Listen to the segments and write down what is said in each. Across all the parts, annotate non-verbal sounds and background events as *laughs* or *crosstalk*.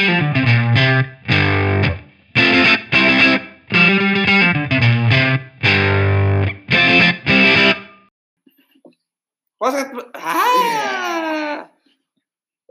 Podcast ah.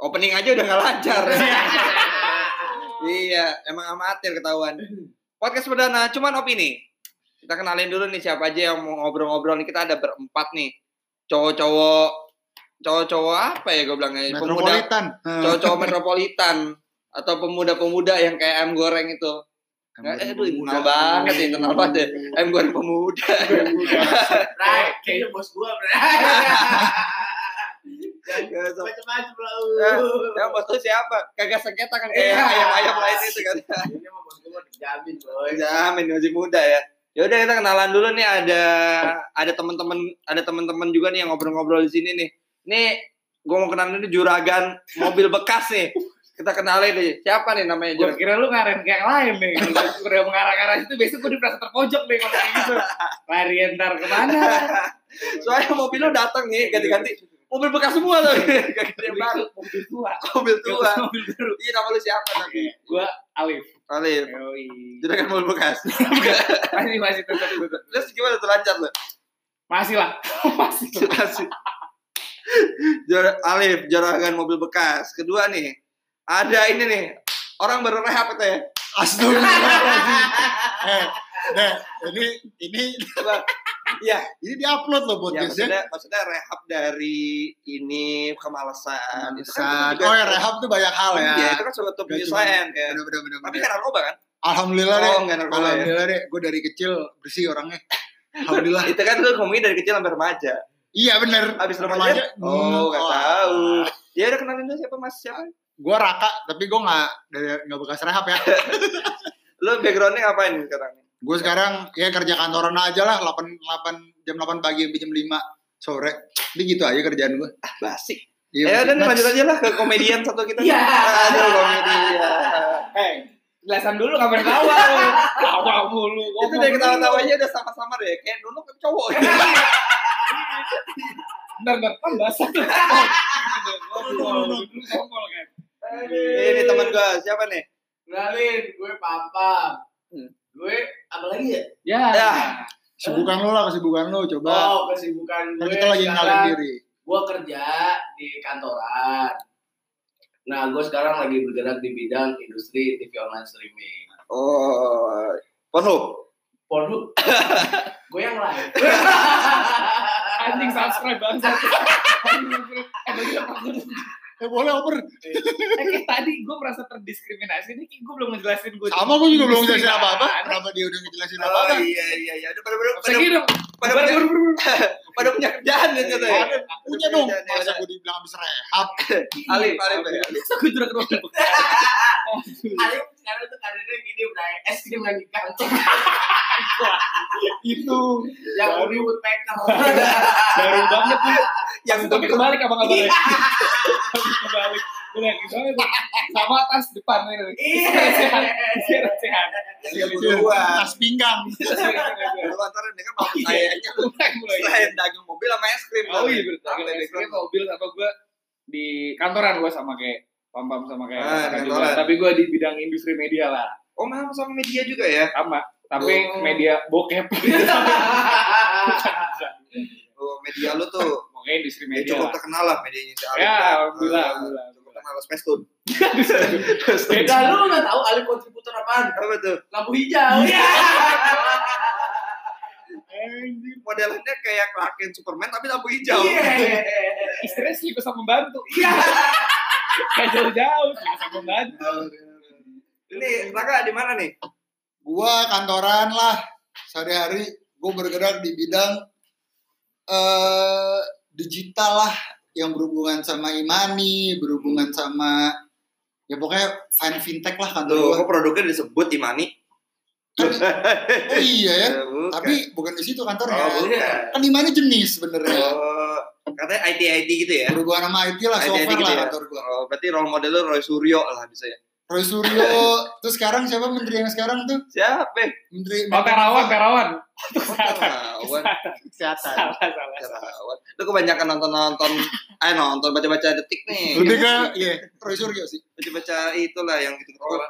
Opening aja udah nggak lancar. *laughs* iya, emang amatir ketahuan. Podcast perdana cuman opini. Kita kenalin dulu nih siapa aja yang mau ngobrol-ngobrol nih. Kita ada berempat nih. Cowok-cowok cowok-cowok apa ya gue bilangnya? Pemuda, Metropolitan. cowok-cowok metropolitan atau pemuda-pemuda yang kayak ayam goreng itu. Nggak, eh, aduh, kenal banget nih, kenal banget ya. Ayam goreng pemuda. Right, *laughs* kayaknya bos gua, usah. Macam-macam lah. Ya, yang bos tuh siapa? Kagak sengketa kan kayak ayam-ayam lain itu kan. *laughs* Ini mah bos gua dijamin, boy. Jamin masih muda ya. Ya udah kita kenalan dulu nih ada ada teman-teman ada teman-teman juga nih yang ngobrol-ngobrol di sini nih. Nih gua mau kenalin ini juragan mobil bekas nih. Kita kenalin nih. Siapa nih namanya Gue juragan? kira lu ngaren kayak lain nih. Udah mengarah-ngarah itu besok gue dirasa terpojok nih kalau kayak gitu. Lari ntar ke mana? Soalnya mobil lu datang nih ganti-ganti. Mobil bekas semua tuh. *laughs* Ganti yang baru. Mobil tua. Mobil tua. Mobil baru. Iya nama lu siapa tapi? Gue Alif. Alif. Yoi. Juragan mobil bekas. *laughs* Masih masih tetap. Terus gimana tuh lancar lu? Masih lah. *laughs* Masih. Masih. Alif, juragan mobil bekas. Kedua nih, ada ini nih, orang baru rehab itu ya. Astagfirullahaladzim. *laughs* eh, deh, ini ini Iya, ini diupload loh ya, podcastnya. maksudnya, maksudnya rehab dari ini kemalasan. Kan Oh ya rehab tuh banyak hal ya. Iya, itu kan suatu penyesuaian kayak. Bener bener bener. Tapi kan narkoba kan? Alhamdulillah deh. Oh, narkoba ya. Alhamdulillah deh. Gue dari kecil bersih orangnya. Alhamdulillah. *laughs* Itu kan lu ngomongin dari kecil sampai remaja. iya bener. Habis remaja? Oh, nggak oh. tahu. Ya udah kenalin dulu siapa Mas siapa? Gue raka, tapi gue nggak dari nggak bekas rehab ya. Lu backgroundnya ngapain nih sekarang? gue sekarang ya kerja kantoran aja lah 8, 8 jam 8 pagi sampai jam 5 sore. Ini gitu aja kerjaan gue. Ah, basi. Iya, Ya next. lanjut aja lah ke komedian satu kita. Iya. Aduh, komedian. Eh, jelasan dulu kabar tawa lu. Tawa mulu. itu dari ketawa-tawanya udah sama-sama deh kayak dulu kan cowok Bentar, bentar. Kan basah kan. ini teman gua siapa nih Kenalin, gue Papa. Hmm. Gue apa lagi ya? Ya. Ya. Kesibukan lo lah, kesibukan lo. Coba. Oh, kesibukan Kan gue. kita lagi sekarang, ngalin diri. Gue kerja di kantoran. Nah, gue sekarang lagi bergerak di bidang industri TV online streaming. oh Pornhub Pornhub. *laughs* gue yang live. Anjing subscribe subscribe. *laughs* Eh, bagi Eh boleh oper. Eh, kayak tadi gue merasa terdiskriminasi nih, gue belum ngejelasin gue. Sama gue juga belum Industri jelasin apa-apa. Kenapa dia udah ngejelasin oh apa-apa? iya iya iya udah pada pada pada, gitu. pada baru. pada punya kerjaan kan kata ya Ada, punya dong. Masa gue dibilang habis rehab. Alif Alif Alif. Masa gue curang kerja *laughs* Alim sekarang tuh karirnya gini, Bray. Es krim lagi di kantor. Itu Yang udah woodpecker. baru banget nih. yang Tapi kebalik abang-abang ya. Tapi kebalik. Tuh. Sama tas depan nih. Iya. Sehat. berdua Tas pinggang. lu antarin dengan mau kayaknya lu Mulai mulai. selain dagang mobil sama es krim Oh iya. Apa nih, es krim, mobil sama gue di kantoran gue sama kayak Pam Pam sama kayak Ah. Tapi gue di bidang industri media lah. Oh sama sama media juga ya Sama. Tapi Oh. media bokep. *laughs* oh media lu tuh Pokoknya industri ya, media cukup lah. terkenal lah medianya si Alif Ya, lah. alhamdulillah, Ah, alhamdulillah. cukup terkenal Space Tune Beda lu nggak tahu Alim kontributor apaan? apa tuh Lampu hijau. Iya. Anjing, modelnya kayak Clark Kent Superman tapi lampu hijau. Iya. Istrinya selingkuh sama pembantu. Iya. Kayak jauh-jauh, selingkuh sama pembantu. Ini Raka di mana nih? Gua kantoran lah. Sehari-hari gue bergerak di bidang eh digital lah yang berhubungan sama imani, berhubungan sama ya pokoknya fin fintech lah kantor Tuh, gua. kok produknya disebut Imani? *laughs* Oh iya ya. Ya, bukan. Tapi bukan di situ kantornya. Oh, bukan. Kan imani jenis sebenarnya. Oh, katanya IT IT gitu ya? Berhubungan sama IT lah, IT software gitu lah ya? kantor gua. Oh, berarti role model lu Roy Suryo lah bisa ya? Roy Suryo. Terus sekarang siapa menteri yang sekarang tuh? Siapa? Menteri Oh, terawan, terawan. Terawan. kesehatan. Salah, salah. Terawan. Lu kebanyakan nonton-nonton, eh nonton baca-baca detik nih. Lebih ke iya, Roy Suryo sih. Baca-baca itulah yang gitu. Oh,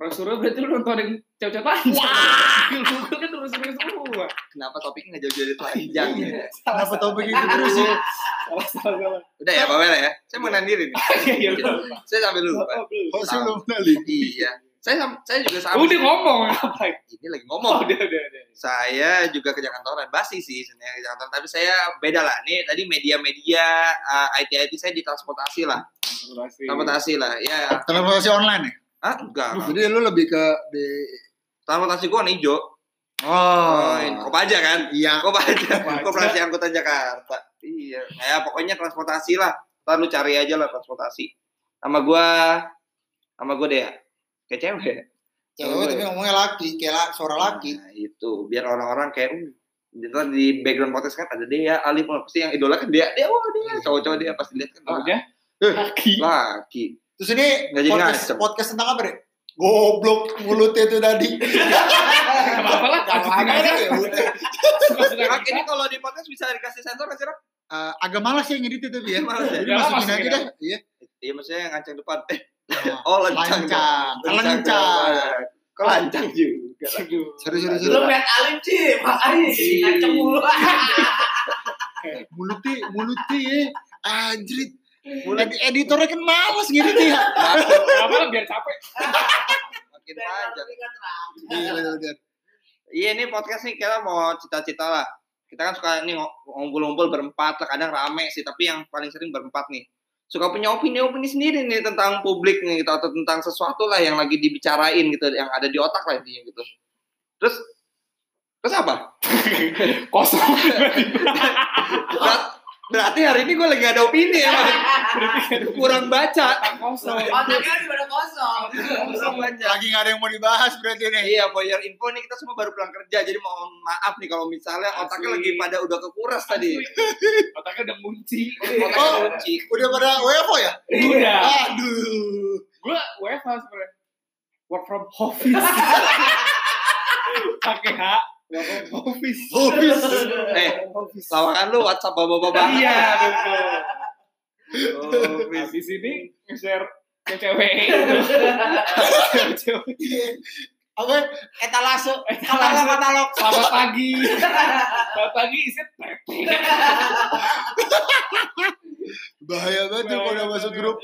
Roy Suryo berarti lu nontonin cewek-cewek panjang. Wah! Google kan Roy Suryo semua. kenapa topiknya nggak jauh-jauh dari telanjang ya? Kenapa topik itu terus ya? Salah, salah, salah. Udah ya, Pak ya. Saya mau diri nih. *laughs* Iya, iya, lupa. Saya sampai lupa. Oh, sih belum kenalin? Iya. Saya saya juga sama. Udah ngomong apa? Ini lagi Oh, ngomong. udah, udah, udah. Saya juga kerja kantoran, basi sih sebenarnya kerja kantoran. Tapi saya beda lah. Nih tadi media-media uh, IT-IT saya di transportasi lah. Transportasi lah. Ya. Transportasi online ya? Ah, enggak. Jadi lu lebih ke di Transportasi gua warna hijau. Oh, Oh, ini Kopaja kan? iya. Kopaja. Kopaja. Koperasi Angkutan Jakarta. Iya. Nah, ya pokoknya transportasi lah. Ntar lu cari aja lah transportasi. Sama gua sama gua deh ya. Kayak cewek. ya? Cewek tapi ngomongnya laki, kayak la- suara laki. Nah, itu biar orang-orang kayak uh, Ntar di background podcast kan ada dia, Alif pasti yang idola kan dia, dia, oh dia, cowok-cowok dia pasti lihat kan, wah, Tahunya Eh. laki. laki. Terus ini Nggak jadi podcast, ngacem. podcast tentang apa deh? Goblok mulutnya itu tadi. Apa lah? Lanjutin Apa aja. ya. Suka-suka kita. ini kalau di podcast bisa dikasih sensor nggak sih? Eh, agak malas ya ngedit itu ya. Malas ya? Jadi masukin masukin aja dah. Iya. Iya, maksudnya yang ngancang depan. Eh, Oh, *laughs* oh, lencang. Lancang. Lancang. Kok lancang juga? Aduh. Serius serius Lu lihat Alim sih, makanya sih ngaceng mulu. *laughs* Mulutnya mulutnya ya. Anjrit. Edi editornya kan malas ngedit ya. Lah biar capek? Makin panjang. Iya. Iya, ini podcast nih kita mau cita-cita lah. Kita kan suka nih ng- ngumpul-ngumpul berempat lah, kadang rame sih, tapi yang paling sering berempat nih. Suka punya opini-opini sendiri nih tentang publik nih gitu, atau tentang sesuatu lah yang lagi dibicarain gitu, yang ada di otak lah intinya gitu. Terus terus apa? Kosong. *laughs* Berarti hari ini gue lagi gak ada opini ya, kurang baca. Kosong. Otaknya di pada kosong. Kurang baca. Lagi nggak ada yang mau dibahas berarti nih. Iya, for your info nih kita semua baru pulang kerja, jadi mohon maaf nih kalau misalnya otaknya Asli. lagi pada udah kekuras tadi. Otaknya udah munci. Otaknya Oh. kunci. Udah pada WFO ya? Udah. Aduh. Gue WFH sebenarnya. Work from office. *laughs* Pakai H. Office. Office. *laughs* Eh, lawakan lu WhatsApp bapak-bapak. Iya, *laughs* betul. Oh, Habis ini nge-share ke cewek. Apa? Etalase. Etalase. Katalog. Selamat pagi. Selamat pagi, pepe. *laughs* Bahaya banget tuh kalau udah masuk grup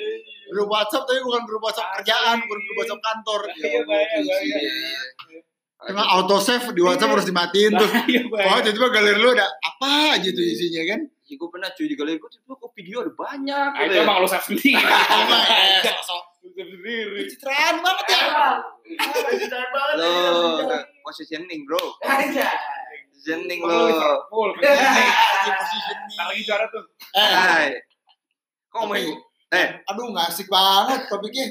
grup WhatsApp tapi bukan grup WhatsApp kerjaan, bukan grup WhatsApp kantor. Bahaya, bahaya, bahaya. Karena auto save di WhatsApp harus dimatiin tuh. *laughs* Iya, Wah, tiba-tiba galeri lu ada apa aja tuh isinya kan? Iya, gue pernah cuy di galeri gue tiba kok video ada banyak Nah, gitu itu ya. emang lu save sendiri. *laughs* Eh, sendiri. pencitraan banget ya. Beneran banget. Lo positioning bro, positioning Oh, lo. Liverpool. Positioning. Lagi juara tuh. Eh, Hai. Kok main? Eh, aduh nggak asik banget topiknya.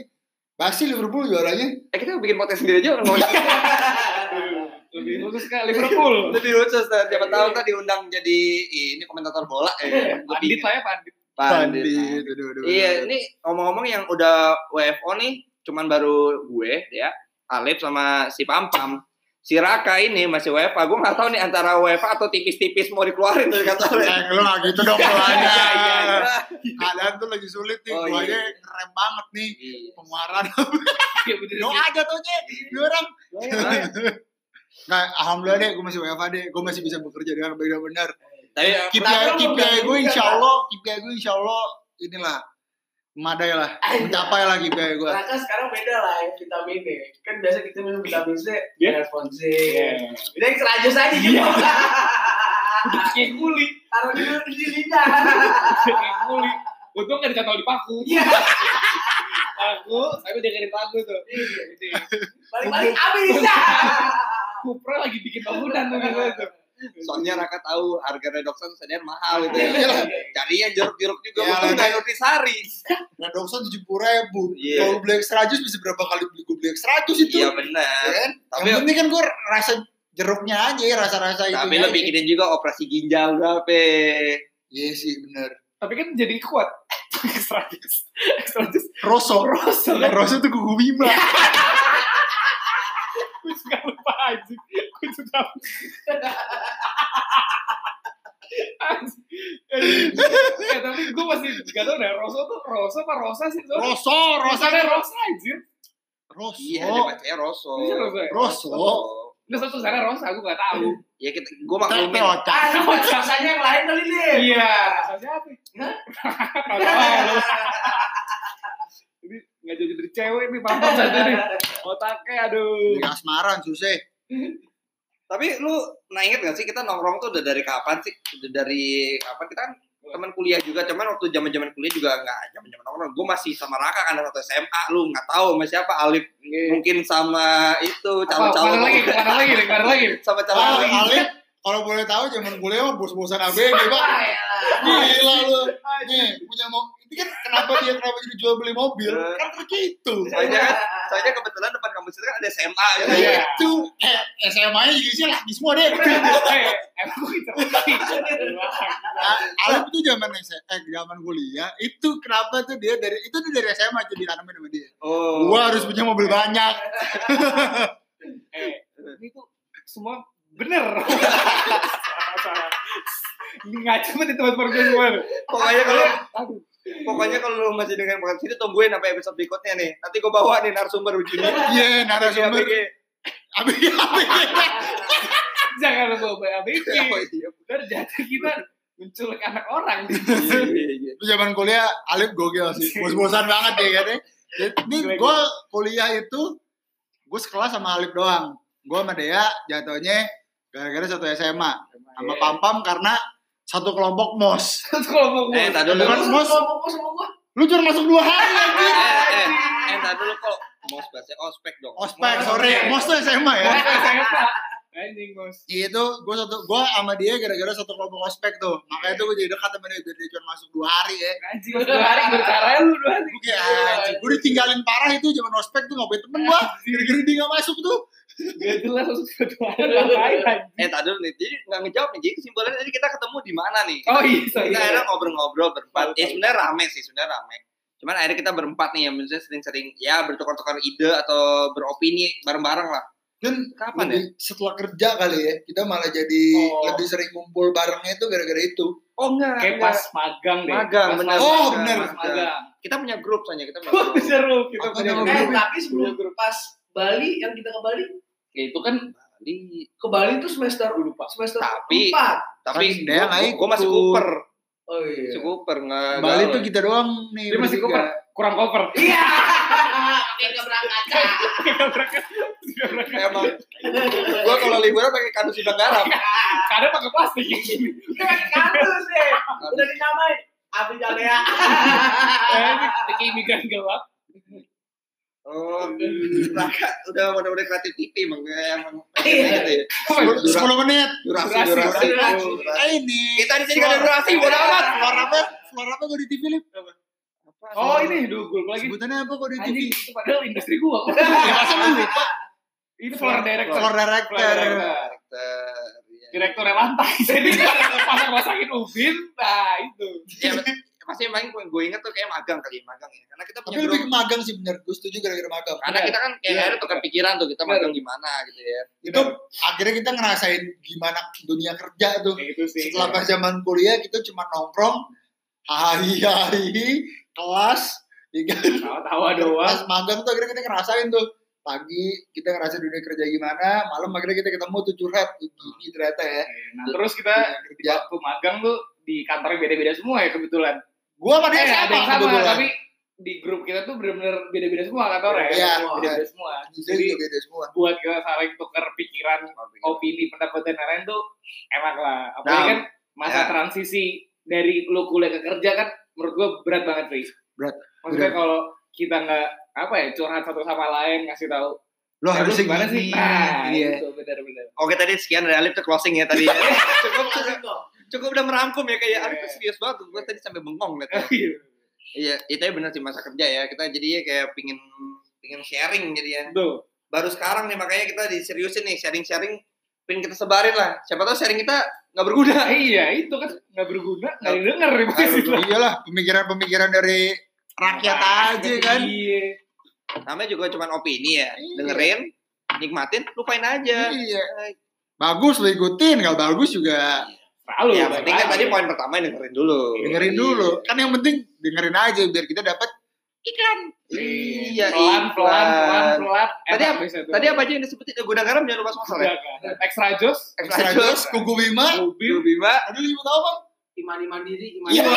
Basi Liverpool juaranya. eh kita bikin podcast sendiri aja ngomong *laughs* Lebih khusus ke Liverpool. *laughs* lebih khusus siapa tahu kan diundang jadi ini komentator bola eh Gua Pandit lah ya, pandit. Pandit. Iya, ini ngomong-ngomong yang udah WFO nih, cuman baru gue ya, Alif sama si Pampam. Si Raka ini masih WFA. Gue nggak tahu nih antara WFA atau tipis-tipis mau dikeluarin dari kantor. Eh, lu nggak gitu dong polanya. Iya, iya, iya. Keadaan tuh lagi sulit nih. Oh, iya. ngerem banget nih. Iya. Pengeluaran. Iya. Doa aja tuh Nye. Dua orang. Nah, alhamdulillah deh, gue masih WFA deh. Gue masih bisa bekerja dengan baik dan benar. Tapi KPI, KPI nggak gue insya? Allah, KPI gue insya Allah inilah memadai lah, mencapai lah KPI gue. Raka sekarang beda lah ya vitamin D. Kan biasa kita minum vitamin C, Iya. Alphon C. Iya. Udah yang serajus aja gitu. Udah kayak kulit. Taruh dulu di lidah. Kayak kulit. Untung gak dicantol di paku. Iya. Paku, tapi dengerin lagu tuh. Ini. Balik-balik habis. Kupra lagi bikin bangunan tuh gitu tuh. Soalnya Raka tahu harga redoxon sedang mahal gitu Iya ya. Cari yang jeruk-jeruk juga, Iya bukan lah. udah nutrisari. Dokson tujuh puluh ribu. Iya. Kalau beli jus bisa berapa kali beli gue beli jus itu? Iya Ya benar. kan? Tapi- yang penting kan gue rasa jeruknya aja, rasa-rasa itu. Tapi lebih bikinin juga operasi ginjal berapa? Iya sih benar. Tapi kan jadi kuat. *laughs* Extra jus. Extra jus. Rosso. Rosso. Rosso tuh kuku bima. *laughs* Gue juga lupa anjing. Gue juga Anjing. Eh, tapi gue masih gak tau deh, Rosso tuh Rosso apa Rosa sih? Rosso, Rosso, Rosa Rosa anjir. Rosso. Iya, dia bacanya Rosso. Rosso ya? Rosso. Nggak satu sana Rosa, gue gak tau. Ya kita, gue maklumin. Ah, rasanya yang lain kali nih. Iya. Rosa siapa? Hah? Lu. Ini gak jadi dari cewek nih, paham satu nih. Otaknya, aduh. Di Asmaran susah. Tapi lu nah inget gak sih kita nongkrong tuh udah dari kapan sih? Udah dari kapan? Kita kan teman kuliah juga, cuman waktu zaman zaman kuliah juga nggak zaman zaman nongkrong. Gue masih sama Raka kan waktu SMA, lu nggak tahu sama siapa Alif, mungkin sama itu Apa, calon-calon ke mana lagi, ke mana lagi, ke mana lagi? *laughs* sama calon Ah, calon Alif, kalau boleh tahu zaman kuliah mah bos-bosan ABG, Pak. Ah. Gila lu. Nih, punya mau ini kan kenapa dia kenapa jadi jual beli mobil? Kan begitu. Soalnya kan, soalnya kebetulan depan kampus itu kan ada SMA gitu. Iya. Itu eh, SMA-nya juga sih lagi semua deh. *laughs* Eh, emang. Nah, Alif itu zaman eh zaman kuliah itu kenapa tuh dia dari itu tuh dari SMA jadi tanamin sama dia. Oh. Gua harus punya mobil banyak. *laughs* Eh, ini tuh semua bener. *laughs* Salah. Ini ngaco banget di teman-teman gue semua. Pokoknya kalau Aduh. Pokoknya kalau lu masih dengan podcast ini tungguin sampai episode berikutnya nih. Nanti gue bawa nih narasumber ujungnya. Iya, narasumber. ABG. ABG. *laughs* Jangan lu bawa ABG. *laughs* Oh, iya. Ntar jatuh kita menculik anak orang. Iya, iya, iya. Zaman kuliah Alif gokil sih. *laughs* Bos-bosan banget ya kan. Ini gue kuliah itu gue sekelas sama Alif doang. Gue sama Dea jatuhnya gara-gara satu SMA. Sama Pampam karena satu kelompok mos. Terus kalau mau Eh, tadi dulu. Bukan mos. Kelompok sama gua. Lu cuma masuk dua hari anjing. Eh, eh, eh, ntar dulu kok. Mos bahasa ospek dong. Ospek, sorry. Mos tuh SMA ya. Anjing bos. Iya itu gue satu gue sama dia gara-gara satu kelompok ospek tuh makanya tuh gue jadi dekat sama dia biar dia cuma masuk dua hari ya Anjing dua hari bercara lu dua hari. gue kayak anjing gue ditinggalin parah itu zaman ospek tuh gak punya temen gue gara-gara dia gak masuk tuh Gak jelas *laughs* ngapain anjing. Eh, tadi nih. Jadi nggak ngejawab nih. Jadi kesimpulannya tadi kita ketemu di mana nih? Oh iya. Kita iya. akhirnya ngobrol-ngobrol berempat. Ya sebenarnya rame sih, sebenarnya rame. Cuman akhirnya kita berempat nih, ya maksudnya sering-sering ya bertukar-tukar ide atau beropini bareng-bareng lah. dan Kapan ya? setelah kerja kali ya kita malah jadi Oh. lebih sering kumpul barengnya itu gara-gara itu Oh enggak, Kayak enggak. pas magang deh. Magang, Pas bener. magang. Oh. Pas magang. Kita punya grup soalnya, kita punya Wah, grup. seru kita punya grup. Eh, tapi sebelum pas Bali yang kita ke Bali, itu kan Di, ke Bali tuh semester lupa. semester Tapi- empat. tapi Kan dia nggak gue masih. Cooper. Oh iya. Masih Cooper, nggak Bali tuh kita doang nih Dia masih cover, kurang cover. Iya. *laughs* Kayak keberangkatan. Berangkat. Emang, gue kalau liburan pakai kardus udang garam. Kadang pakai plastik. Kita pakai kardus deh. Udah dinamain. Abi Jalea. *laughs* Kayak imigran gelap. Oh, udah udah kreatif TV emang kayak emang Iya. gitu ya. Menit Durasi, Durasi, eh ini Kita di sini kan ada durasi, bodo amat. keluar apa keluar apa gue di TV Lip Oh ini dugul lagi. sebutannya apa kok di TV itu padahal industri gua. ya masa lu lupa Ini floor director. Floor director. Iya. Direkturnya lantai. Jadi pasang-pasangin ubin. Nah itu. Ya, pasti emang gue inget tuh kayak magang kali magang ya. Karena kita tapi punya lebih grup. ke magang sih bener gue setuju gara-gara magang Karena kita kan kayak Iya. akhirnya tukar pikiran tuh kita magang gimana gitu ya. itu akhirnya kita ngerasain gimana dunia kerja tuh itu sih. setelah pas zaman kuliah kita cuma nongkrong hari hari kelas ya kan? Tawa-tawa doang. pas magang tuh akhirnya kita ngerasain tuh pagi kita ngerasain dunia kerja gimana malam akhirnya kita ketemu tuh curhat Tuh, gini ternyata ya Nah, terus kita kerja waktu magang tuh di kantornya beda-beda semua ya kebetulan. Gua sama dia Eh, ada sama yang sama, kebetulan tapi di grup kita tuh bener-bener beda-beda semua kantornya. Iya, beda-beda semua. Jadi Jadi beda semua buat kita saling tukar pikiran, opini, pendapat dan lain-lain tuh enak lah. Apalagi Nah, kan masa ya. transisi dari lu kuliah ke kerja kan menurut gua berat banget sih. Berat. Maksudnya kalau kita nggak apa ya curhat satu sama lain ngasih tahu lo "Eh, lu harusnya gimana sih? Nah, iya. itu benar-benar. Oke tadi sekian dari Alif tuh closing ya tadi. ya. *laughs* cukup cukup cukup udah merangkum ya kayak Alif tuh serius banget. Gue tadi sampai bengong gitu. *laughs* Iya, itu ya benar sih masa kerja ya. Kita jadinya kayak pingin pingin sharing jadi ya. Tuh. Baru sekarang nih makanya kita diseriusin nih sharing-sharing pingin kita sebarin lah. Siapa tahu sharing kita nggak berguna. *laughs* Iya, itu kan nggak berguna, nggak didengar ya Mas. Aduh, iyalah pemikiran-pemikiran dari rakyat aja kan. Iya. Namanya juga cuma opini ya. Iya. Dengerin, nikmatin, lupain aja. Iya. Bagus lo ikutin, nggak bagus juga Selalu. Ya, penting kan tadi poin pertama dengerin dulu. dengerin dulu. Kan yang penting dengerin aja biar kita dapat iklan. Iya, pelan, pelan, pelan, iklan. pelan. Tadi apa-. Tadi apa aja yang disebutin? Gudang garam jangan lupa sponsor ya. Extra jos, Extra Jos, Kuku Bima. Bima Bima. Aduh, ibu tahu bang? Imani mandiri, imani Iya.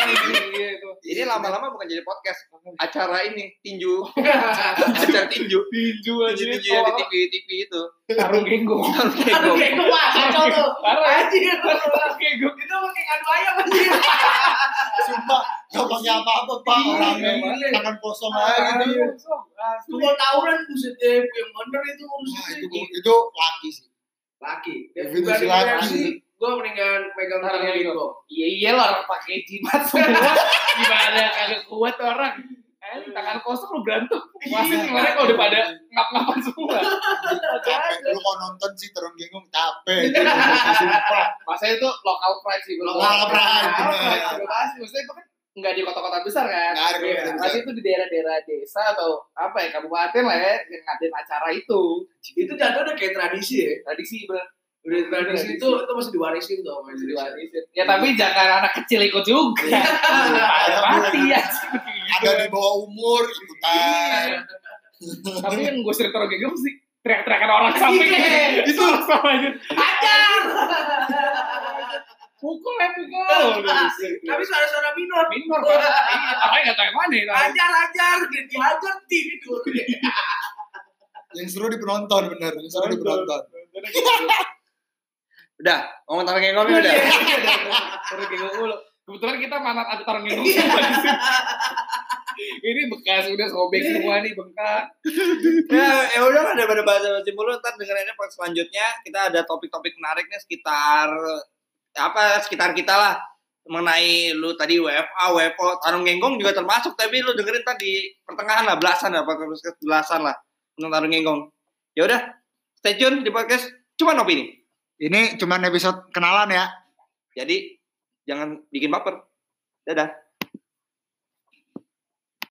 Iya itu. Ini lama-lama bukan jadi podcast. *laughs* Acara ini, tinju. *laughs* Acara tinju. Tinju aja. Tinju-tinju yang di TV, TV itu. Tarung genggong. *laughs* Aduh, genggong. kayak gue wah, kacau tuh. Anjir. Tarung genggong. Itu pakai ngadu ayam anjir. Sumpah, gak pakai apa-apa pak. Iya, Orangnya iya. tangan kosong aja gitu. Itu mau tawuran buset deh, yang bener itu Wah, urusannya. itu, itu laki sih. Laki. Definisi laki. Gue mendingan megang Tarung tangan. Riko. Iya iya lah orang pakai jimat semua. *laughs* Gimana kagak kuat orang. Eh, tangan kosong lu berantem. Pasti kemarin kalau udah pada ngap-ngapan semua. *laughs* Capek. Lu mau nonton sih terong genggong capek. *laughs* Masa itu lokal pride sih. Lokal pride, pasti. Maksudnya itu kan nggak di kota-kota besar kan. Nggak ada di kota Iya. Pasti itu di daerah-daerah desa atau apa ya kabupaten lah ya yang ngadain acara itu. Itu jatuh udah kayak tradisi ya. Tradisi bener. Udah tradisi itu itu masih diwarisin tuh Indonesia. Diwarisin. Ya tapi jangan anak kecil ikut juga. Ada mati ya. Ada di bawah umur ikutan. Tapi yang gue sering taruh sih teriak-teriakan orang samping. Iya. itu sama aja. Ajar. Pukul ya pukul. Tapi suara-suara minor. minor kan. Iya, Orangnya nggak tahu yang mana. Ajar, ajar. Dia diajar tidur. Yang seru di penonton bener. Yang seru di penonton. Udah, ngomong tarung genggong udah. Taruh genggam mulu. Kebetulan kita manat ada taruh genggam Iya. semua di sini. Ini bekas udah sobek semua nih bengkak. ya, ya udah lah daripada bahasa basi mulu ntar dengerinnya pas selanjutnya kita ada topik-topik menariknya sekitar apa sekitar kita lah mengenai lu tadi WFA, WFO, tarung genggong juga termasuk tapi lu dengerin tadi pertengahan lah belasan lah belasan lah tentang tarung genggong. Ya udah, stay tune di podcast cuma opini. Ini cuman episode kenalan ya. Jadi jangan bikin baper. Dadah.